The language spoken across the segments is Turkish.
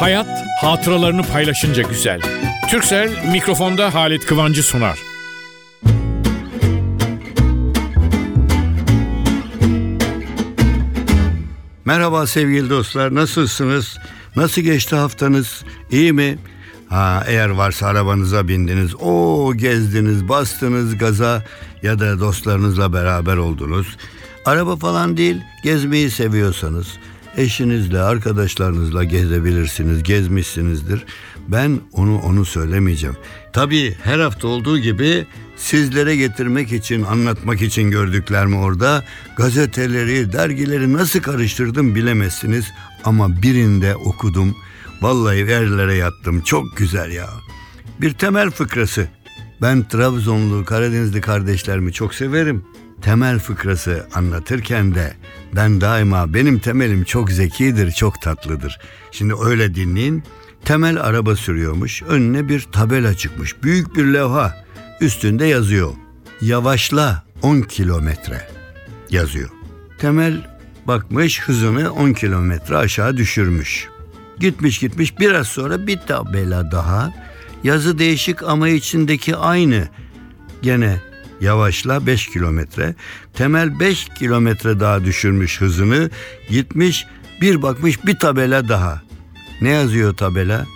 Hayat hatıralarını paylaşınca güzel. Türksel mikrofonda Halit Kıvancı sunar. Merhaba sevgili dostlar nasılsınız? Nasıl geçti haftanız? İyi mi? Ha, eğer varsa arabanıza bindiniz, o gezdiniz, bastınız gaza ya da dostlarınızla beraber oldunuz. Araba falan değil, gezmeyi seviyorsanız eşinizle, arkadaşlarınızla gezebilirsiniz, gezmişsinizdir. Ben onu onu söylemeyeceğim. Tabii her hafta olduğu gibi sizlere getirmek için, anlatmak için gördüklerimi orada gazeteleri, dergileri nasıl karıştırdım bilemezsiniz ama birinde okudum. Vallahi yerlere yattım. Çok güzel ya. Bir temel fıkrası. Ben Trabzonlu, Karadenizli kardeşlerimi çok severim. Temel fıkrası anlatırken de ben daima benim temelim çok zekidir, çok tatlıdır. Şimdi öyle dinleyin. Temel araba sürüyormuş. Önüne bir tabela çıkmış. Büyük bir levha. Üstünde yazıyor. Yavaşla 10 kilometre yazıyor. Temel bakmış hızını 10 kilometre aşağı düşürmüş. Gitmiş gitmiş biraz sonra bir tabela daha. Yazı değişik ama içindeki aynı. Gene yavaşla 5 kilometre. Temel 5 kilometre daha düşürmüş hızını. Gitmiş bir bakmış bir tabela daha. Ne yazıyor tabela?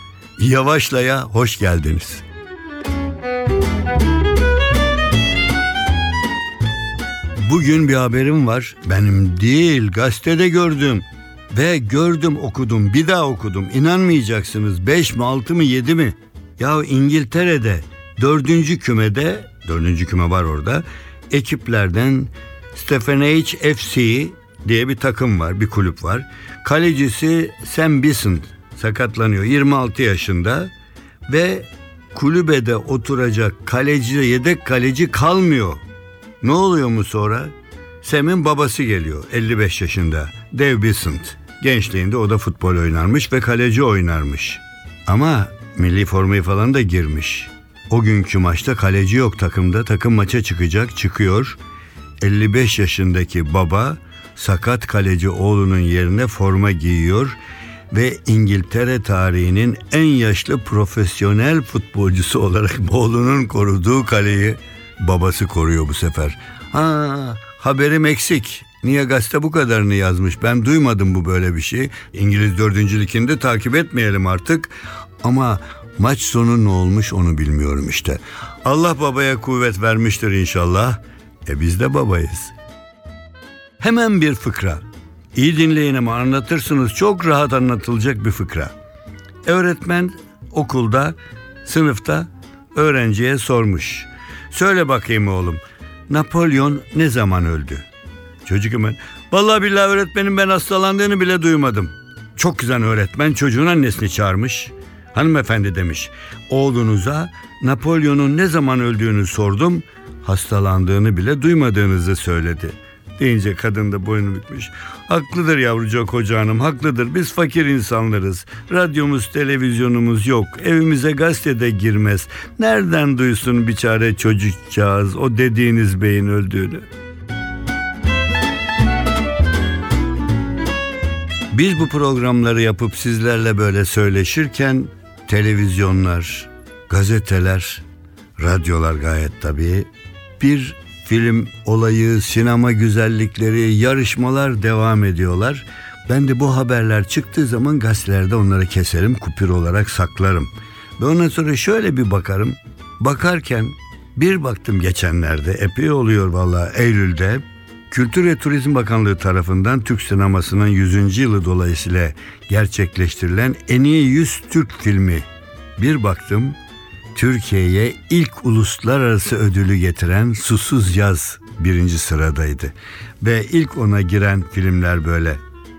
Yavaşlaya hoş geldiniz. Bugün bir haberim var. Benim değil, gazetede gördüm. Ve gördüm okudum, bir daha okudum. İnanmayacaksınız. Beş mi, altı mı, yedi mi? Ya İngiltere'de dördüncü kümede, dördüncü küme var orada. Ekiplerden H. FC diye bir takım var, bir kulüp var. Kalecisi Sam Bisson sakatlanıyor 26 yaşında ve kulübede oturacak kaleci yedek kaleci kalmıyor. Ne oluyor mu sonra? Sam'in babası geliyor 55 yaşında. Dave Bissant. Gençliğinde o da futbol oynarmış ve kaleci oynarmış. Ama milli formayı falan da girmiş. O günkü maçta kaleci yok takımda. Takım maça çıkacak, çıkıyor. 55 yaşındaki baba sakat kaleci oğlunun yerine forma giyiyor ve İngiltere tarihinin en yaşlı profesyonel futbolcusu olarak oğlunun koruduğu kaleyi babası koruyor bu sefer. Ha, haberim eksik. Niye gazete bu kadarını yazmış? Ben duymadım bu böyle bir şey. İngiliz dördüncülükünde takip etmeyelim artık. Ama maç sonu ne olmuş onu bilmiyorum işte. Allah babaya kuvvet vermiştir inşallah. E biz de babayız. Hemen bir fıkra. İyi dinleyin ama anlatırsınız çok rahat anlatılacak bir fıkra. Öğretmen okulda, sınıfta öğrenciye sormuş. Söyle bakayım oğlum, Napolyon ne zaman öldü? Çocuk hemen, vallahi billahi öğretmenim ben hastalandığını bile duymadım. Çok güzel öğretmen çocuğun annesini çağırmış. Hanımefendi demiş, oğlunuza Napolyon'un ne zaman öldüğünü sordum, hastalandığını bile duymadığınızı söyledi.'' deyince kadın da boynu bükmüş. Haklıdır yavrucak hoca haklıdır biz fakir insanlarız. Radyomuz televizyonumuz yok evimize gazetede girmez. Nereden duysun biçare çocukcağız o dediğiniz beyin öldüğünü. Biz bu programları yapıp sizlerle böyle söyleşirken televizyonlar, gazeteler, radyolar gayet tabii bir film olayı, sinema güzellikleri, yarışmalar devam ediyorlar. Ben de bu haberler çıktığı zaman gazetelerde onları keserim, kupür olarak saklarım. Ve ondan sonra şöyle bir bakarım. Bakarken bir baktım geçenlerde, epey oluyor valla Eylül'de. Kültür ve Turizm Bakanlığı tarafından Türk sinemasının 100. yılı dolayısıyla gerçekleştirilen en iyi 100 Türk filmi. Bir baktım Türkiye'ye ilk uluslararası ödülü getiren Susuz Yaz birinci sıradaydı. Ve ilk ona giren filmler böyle.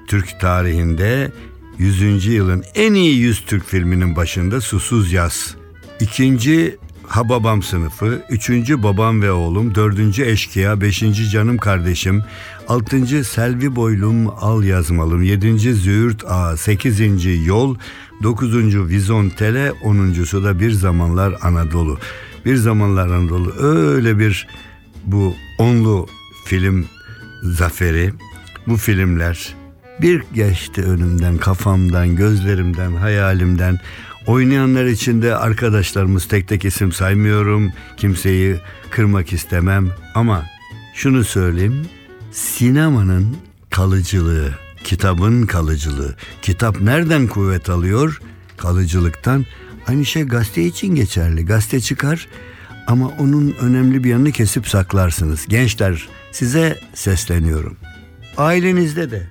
Türk tarihinde 100. yılın en iyi 100 Türk filminin başında Susuz Yaz. İkinci Hababam sınıfı, üçüncü Babam ve Oğlum, dördüncü Eşkıya, beşinci Canım Kardeşim, altıncı Selvi Boylum Al Yazmalım, yedinci Züğürt Ağa, sekizinci Yol, dokuzuncu Vizontele, onuncusu da Bir Zamanlar Anadolu. Bir Zamanlar Anadolu öyle bir bu onlu film zaferi, bu filmler Bir geçti önümden, kafamdan, gözlerimden, hayalimden. Oynayanlar içinde arkadaşlarımız tek tek isim saymıyorum. Kimseyi kırmak istemem ama şunu söyleyeyim. Sinemanın kalıcılığı, kitabın kalıcılığı. Kitap nereden kuvvet alıyor? Kalıcılıktan. Aynı şey gazete için geçerli. Gazete çıkar ama onun önemli bir yanını kesip saklarsınız. Gençler size sesleniyorum. Ailenizde de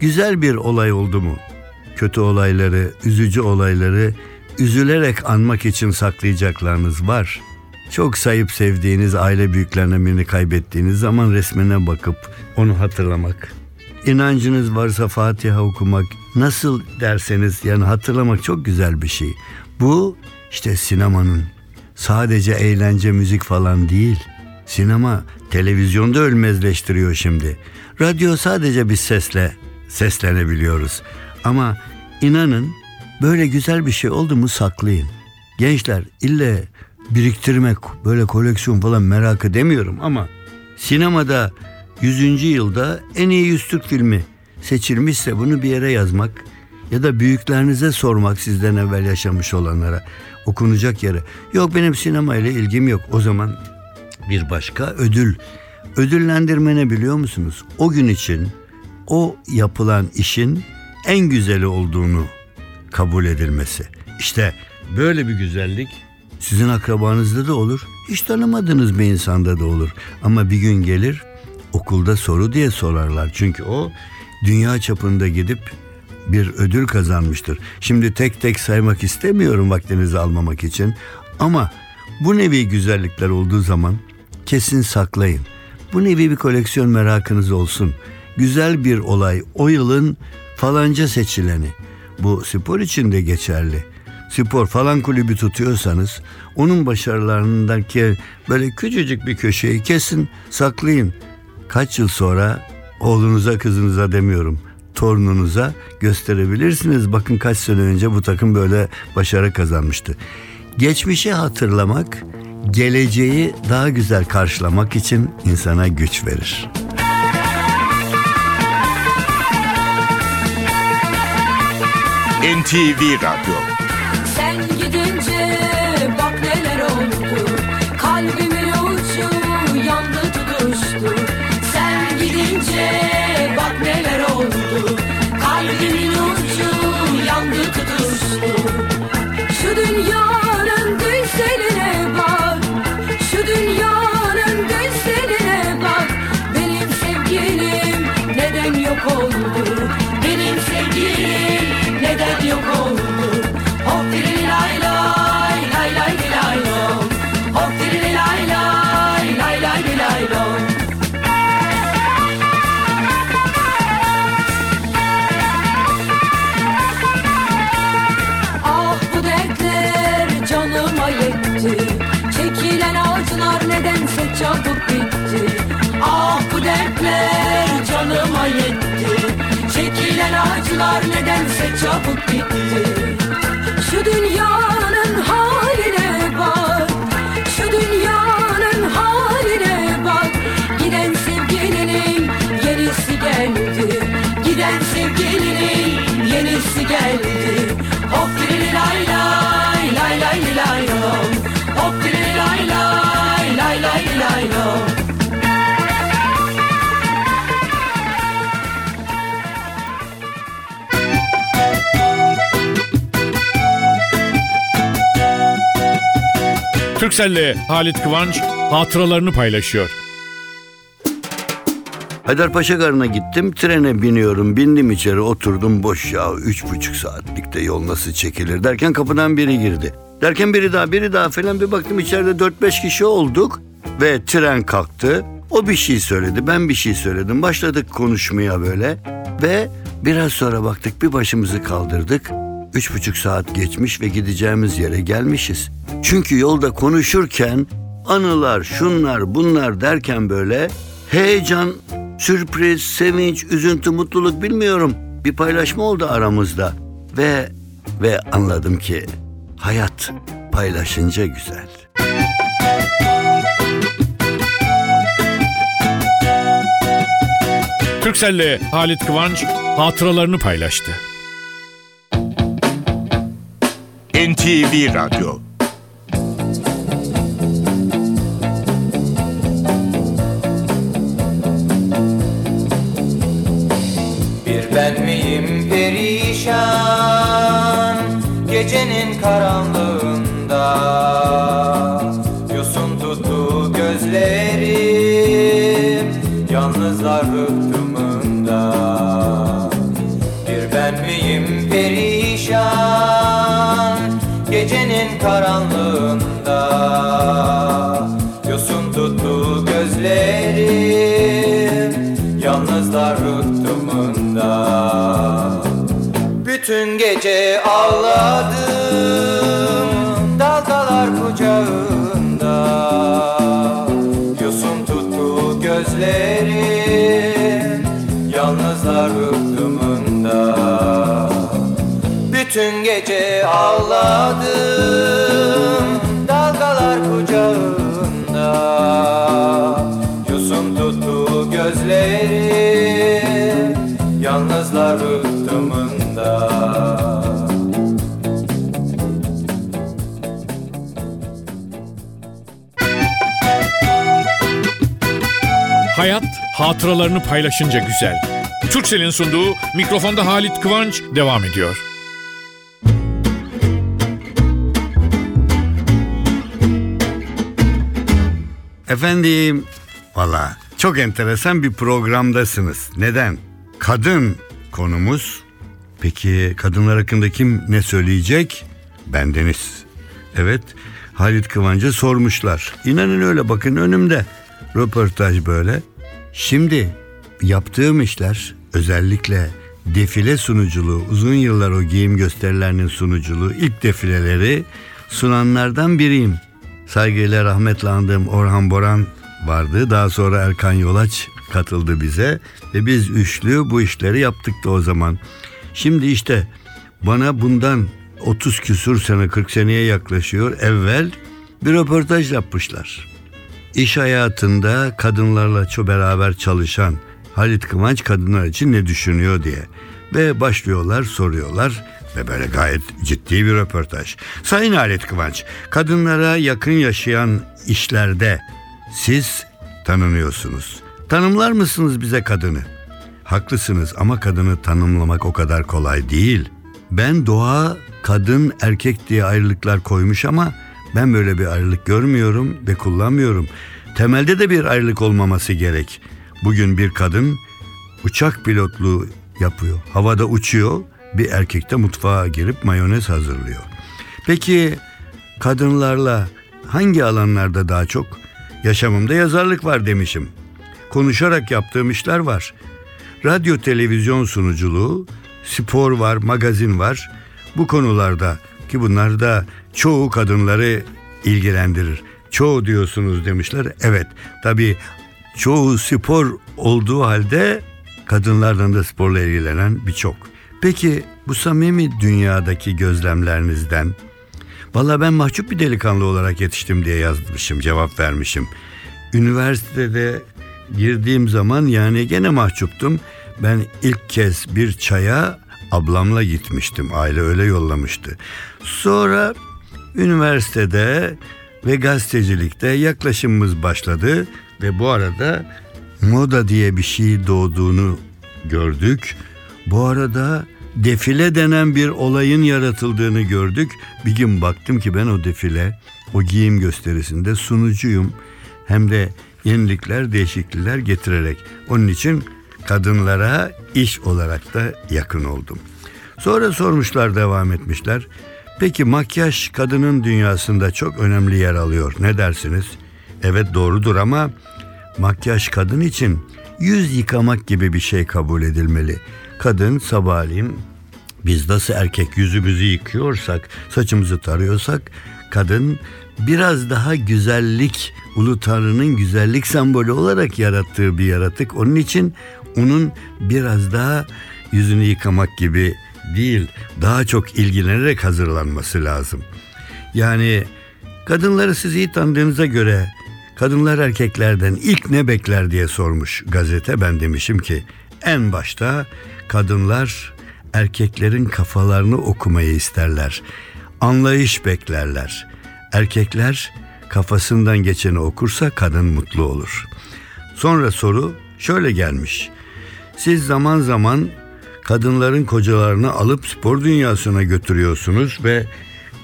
güzel bir olay oldu mu? Kötü olayları, üzücü olayları üzülerek anmak için saklayacaklarınız var. Çok sayıp sevdiğiniz aile büyüklerinden birini kaybettiğiniz zaman resmine bakıp onu hatırlamak. İnancınız varsa Fatiha okumak, nasıl derseniz yani hatırlamak çok güzel bir şey. Bu işte sinemanın sadece eğlence müzik falan değil. Sinema televizyonda ölmezleştiriyor şimdi. Radyo sadece bir sesle seslenebiliyoruz. Ama inanın böyle güzel bir şey oldu mu saklayın. Gençler ille biriktirmek böyle koleksiyon falan merak edemiyorum ama sinemada 100. yılda en iyi 100 Türk filmi seçilmişse bunu bir yere yazmak ya da büyüklerinize sormak sizden evvel yaşamış olanlara okunacak yere. Yok benim sinema ile ilgim yok. O zaman bir başka ödül. Ödüllendirme ne biliyor musunuz? O gün için o yapılan işin en güzeli olduğunu kabul edilmesi. İşte böyle bir güzellik sizin akrabanızda da olur. Hiç tanımadığınız bir insanda da olur. Ama bir gün gelir okulda soru diye sorarlar. Çünkü o dünya çapında gidip bir ödül kazanmıştır. Şimdi tek tek saymak istemiyorum vaktinizi almamak için. Ama bu nevi güzellikler olduğu zaman kesin saklayın. Bu nevi bir koleksiyon merakınız olsun. Güzel bir olay o yılın falanca seçileni. Bu spor için de geçerli. Spor falan kulübü tutuyorsanız onun başarılarındaki böyle küçücük bir köşeyi kesin saklayın. Kaç yıl sonra oğlunuza kızınıza demiyorum torununuza gösterebilirsiniz. Bakın kaç sene önce bu takım böyle başarı kazanmıştı. Geçmişi hatırlamak, geleceği daha güzel karşılamak için insana güç verir. NTV Radyo. Sen gidince bak neler oldu. Kalbimin ucu yandı tutuştu. Sen gidince nedense çabuk bitti? Ah bu dertler canıma yetti. Çekilen ağaçlar nedense çabuk bitti Türkcell'le Halit Kıvanç hatıralarını paylaşıyor. Haydarpaşa Garı'na gittim. Trene biniyorum. Bindim içeri oturdum boş ya. Üç buçuk saatlikte yol nasıl çekilir derken kapıdan biri girdi. Derken biri daha biri daha falan bir baktım içeride dört beş kişi olduk. Ve tren kalktı. O bir şey söyledi ben bir şey söyledim. Başladık konuşmaya böyle. Ve biraz sonra baktık bir başımızı kaldırdık. Üç buçuk saat geçmiş ve gideceğimiz yere gelmişiz. Çünkü yolda konuşurken anılar şunlar bunlar derken böyle heyecan, sürpriz, sevinç, üzüntü, mutluluk bilmiyorum. Bir paylaşma oldu aramızda ve ve anladım ki hayat paylaşınca güzel. Türkcell'le Halit Kıvanç hatıralarını paylaştı. NTV Radyo Bir ben miyim perişan Gecenin karanlığında Yosun tuttu gözlerim Yalnızlar gözlerim Yalnızlar rıhtımında Bütün gece ağladım Dalgalar kucağında. Yosun tuttu gözlerim Yalnızlar rıhtımında Bütün gece ağladım hatıralarını paylaşınca güzel. Türkcell'in sunduğu mikrofonda Halit Kıvanç devam ediyor. Efendim, valla çok enteresan bir programdasınız. Neden? Kadın konumuz. Peki kadınlar hakkında kim ne söyleyecek? Bendeniz. Evet, Halit Kıvanç'a sormuşlar. İnanın öyle bakın önümde. Röportaj böyle. Şimdi yaptığım işler özellikle defile sunuculuğu, uzun yıllar o giyim gösterilerinin sunuculuğu, ilk defileleri sunanlardan biriyim. Saygıyla rahmetle andığım Orhan Boran vardı. Daha sonra Erkan Yolaç katıldı bize ve biz üçlü bu işleri yaptık da o zaman. Şimdi işte bana bundan 30 küsur sene 40 seneye yaklaşıyor evvel bir röportaj yapmışlar. İş hayatında kadınlarla çok beraber çalışan Halit Kıvanç kadınlar için ne düşünüyor diye. Ve başlıyorlar soruyorlar ve böyle gayet ciddi bir röportaj. Sayın Halit Kıvanç, kadınlara yakın yaşayan işlerde siz tanınıyorsunuz. Tanımlar mısınız bize kadını? Haklısınız ama kadını tanımlamak o kadar kolay değil. Ben doğa kadın erkek diye ayrılıklar koymuş ama ben böyle bir ayrılık görmüyorum ve kullanmıyorum. Temelde de bir ayrılık olmaması gerek. Bugün bir kadın uçak pilotluğu yapıyor. Havada uçuyor. Bir erkek de mutfağa girip mayonez hazırlıyor. Peki kadınlarla hangi alanlarda daha çok? Yaşamımda yazarlık var demişim. Konuşarak yaptığım işler var. Radyo televizyon sunuculuğu, spor var, magazin var. Bu konularda ki bunlar da çoğu kadınları ilgilendirir. Çoğu diyorsunuz demişler. Evet tabii çoğu spor olduğu halde kadınlardan da sporla ilgilenen birçok. Peki bu samimi dünyadaki gözlemlerinizden Valla ben mahcup bir delikanlı olarak yetiştim diye yazmışım, cevap vermişim. Üniversitede girdiğim zaman yani gene mahcuptum. Ben ilk kez bir çaya ablamla gitmiştim. Aile öyle yollamıştı. Sonra üniversitede ve gazetecilikte yaklaşımımız başladı ve bu arada moda diye bir şey doğduğunu gördük. Bu arada defile denen bir olayın yaratıldığını gördük. Bir gün baktım ki ben o defile, o giyim gösterisinde sunucuyum. Hem de yenilikler, değişiklikler getirerek. Onun için kadınlara iş olarak da yakın oldum. Sonra sormuşlar, devam etmişler. Peki makyaj kadının dünyasında çok önemli yer alıyor. Ne dersiniz? Evet doğrudur ama makyaj kadın için yüz yıkamak gibi bir şey kabul edilmeli. Kadın sabahleyin biz nasıl erkek yüzümüzü yıkıyorsak, saçımızı tarıyorsak kadın biraz daha güzellik, ulu tanrının güzellik sembolü olarak yarattığı bir yaratık. Onun için onun biraz daha yüzünü yıkamak gibi değil, daha çok ilgilenerek hazırlanması lazım. Yani kadınları siz iyi tanıdığınıza göre kadınlar erkeklerden ilk ne bekler diye sormuş gazete. Ben demişim ki En başta kadınlar erkeklerin kafalarını okumayı isterler. Anlayış beklerler. Erkekler kafasından geçeni okursa kadın mutlu olur. Sonra soru şöyle gelmiş. Siz zaman zaman kadınların kocalarını alıp spor dünyasına götürüyorsunuz ve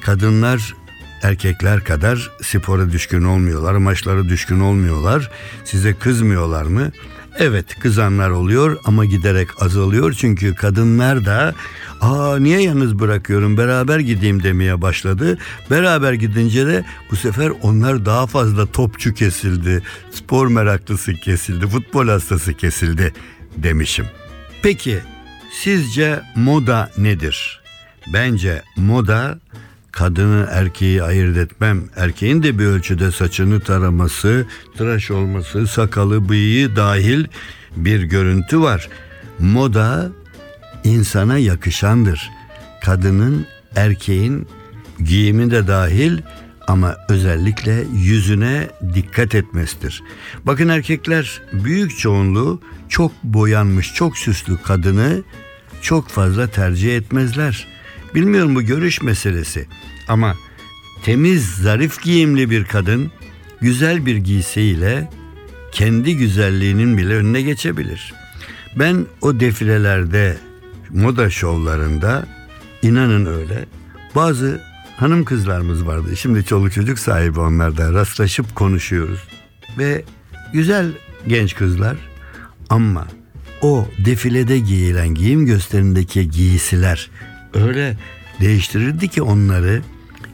kadınlar erkekler kadar spora düşkün olmuyorlar, maçlara düşkün olmuyorlar. Size kızmıyorlar mı? Evet kızanlar oluyor ama giderek azalıyor çünkü kadınlar da aa niye yalnız bırakıyorum beraber gideyim demeye başladı. Beraber gidince de bu sefer onlar daha fazla topçu kesildi, spor meraklısı kesildi, futbol hastası kesildi demişim. Peki sizce moda nedir? Bence moda kadını erkeği ayırt etmem. Erkeğin de bir ölçüde saçını taraması, tıraş olması, sakalı, bıyığı dahil bir görüntü var. Moda insana yakışandır. Kadının, erkeğin giyimi de dahil ama özellikle yüzüne dikkat etmesidir. Bakın erkekler büyük çoğunluğu çok boyanmış, çok süslü kadını çok fazla tercih etmezler. Bilmiyorum bu görüş meselesi ama temiz, zarif giyimli bir kadın güzel bir giysiyle kendi güzelliğinin bile önüne geçebilir. Ben o defilelerde, moda şovlarında inanın öyle bazı hanım kızlarımız vardı. Şimdi çoluk çocuk sahibi onlarda rastlaşıp konuşuyoruz. Ve güzel genç kızlar ama o defilede giyilen giyim gösterindeki giysiler öyle değiştirirdi ki onları.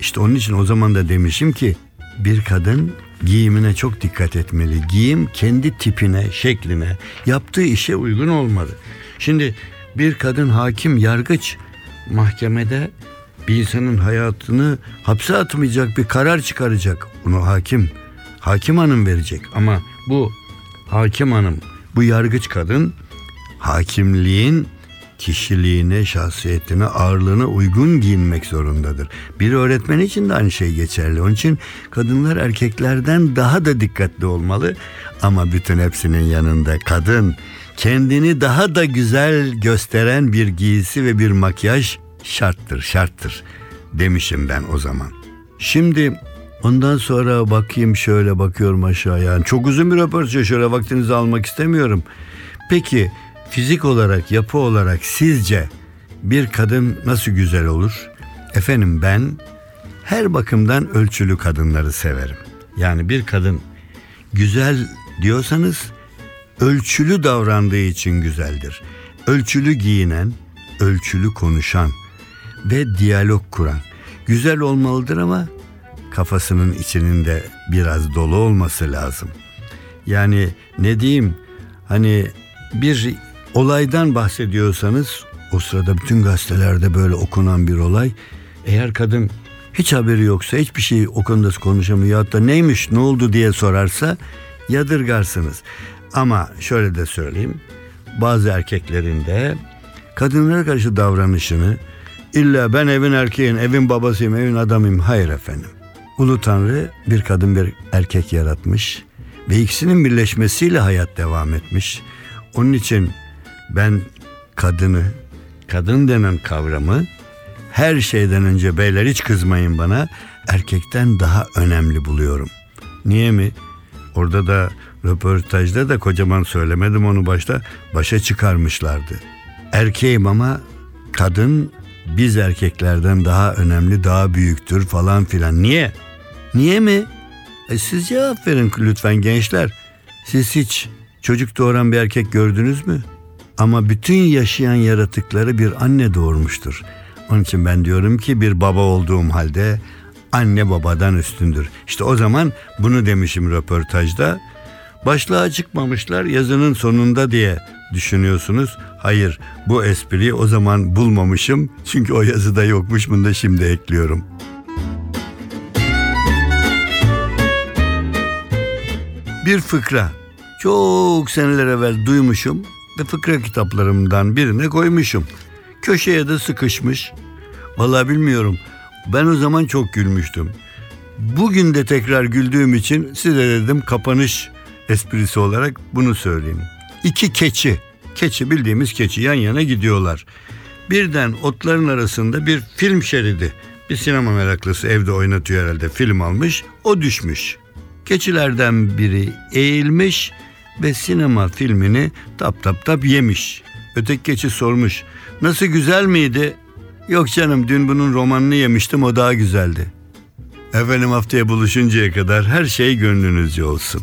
İşte onun için o zaman da demişim ki bir kadın giyimine çok dikkat etmeli. Giyim kendi tipine, şekline, yaptığı işe uygun olmalı. Şimdi bir kadın hakim, yargıç mahkemede bir insanın hayatını hapse atmayacak bir karar çıkaracak. Bunu hakim, hakim hanım verecek. Ama bu hakim hanım, bu yargıç kadın hakimliğin kişiliğine, şahsiyetine, ağırlığına uygun giyinmek zorundadır. Bir öğretmen için de aynı şey geçerli. Onun için kadınlar erkeklerden daha da dikkatli olmalı. Ama bütün hepsinin yanında kadın kendini daha da güzel gösteren bir giysi ve bir makyaj şarttır, şarttır demişim ben o zaman. Şimdi ondan sonra bakayım şöyle bakıyorum aşağıya. Yani çok uzun bir röportaj şöyle vaktinizi almak istemiyorum. Peki fizik olarak, yapı olarak sizce bir kadın nasıl güzel olur? Efendim ben her bakımdan ölçülü kadınları severim. Yani bir kadın güzel diyorsanız ölçülü davrandığı için güzeldir. Ölçülü giyinen, ölçülü konuşan ve diyalog kuran. Güzel olmalıdır ama kafasının içinin de biraz dolu olması lazım. Yani ne diyeyim hani bir olaydan bahsediyorsanız o sırada bütün gazetelerde böyle okunan bir olay. Eğer kadın hiç haberi yoksa hiçbir şey o konuda konuşamıyor da neymiş ne oldu diye sorarsa yadırgarsınız. Ama şöyle de söyleyeyim bazı erkeklerin de kadınlara karşı davranışını illa ben evin erkeğin, evin babasıyım, evin adamıyım. Hayır efendim. Ulu Tanrı bir kadın bir erkek yaratmış ve ikisinin birleşmesiyle hayat devam etmiş. Onun için ben kadını, kadın denen kavramı her şeyden önce beyler hiç kızmayın bana erkekten daha önemli buluyorum. Niye mi? Orada da röportajda da kocaman söylemedim onu başta başa çıkarmışlardı. Erkeğim ama kadın biz erkeklerden daha önemli, daha büyüktür falan filan. Niye? Niye mi? E siz cevap verin lütfen gençler. Siz hiç çocuk doğuran bir erkek gördünüz mü? Ama bütün yaşayan yaratıkları bir anne doğurmuştur. Onun için ben diyorum ki bir baba olduğum halde anne babadan üstündür. İşte o zaman bunu demişim röportajda. Başlığa çıkmamışlar yazının sonunda diye düşünüyorsunuz. Hayır bu espriyi o zaman bulmamışım. Çünkü o yazıda yokmuş bunu da şimdi ekliyorum. Bir fıkra. Çok seneler evvel duymuşum ve fıkra kitaplarımdan birine koymuşum. Köşeye de sıkışmış. Vallahi bilmiyorum. Ben o zaman çok gülmüştüm. Bugün de tekrar güldüğüm için size dedim kapanış esprisi olarak bunu söyleyeyim. İki keçi Keçi bildiğimiz keçi yan yana gidiyorlar. Birden otların arasında bir film şeridi. Bir sinema meraklısı evde oynatıyor herhalde film almış. O düşmüş. Keçilerden biri eğilmiş ve sinema filmini tap tap tap yemiş. Öteki keçi sormuş. Nasıl güzel miydi? Yok canım dün bunun romanını yemiştim o daha güzeldi. Efendim haftaya buluşuncaya kadar her şey gönlünüzce olsun.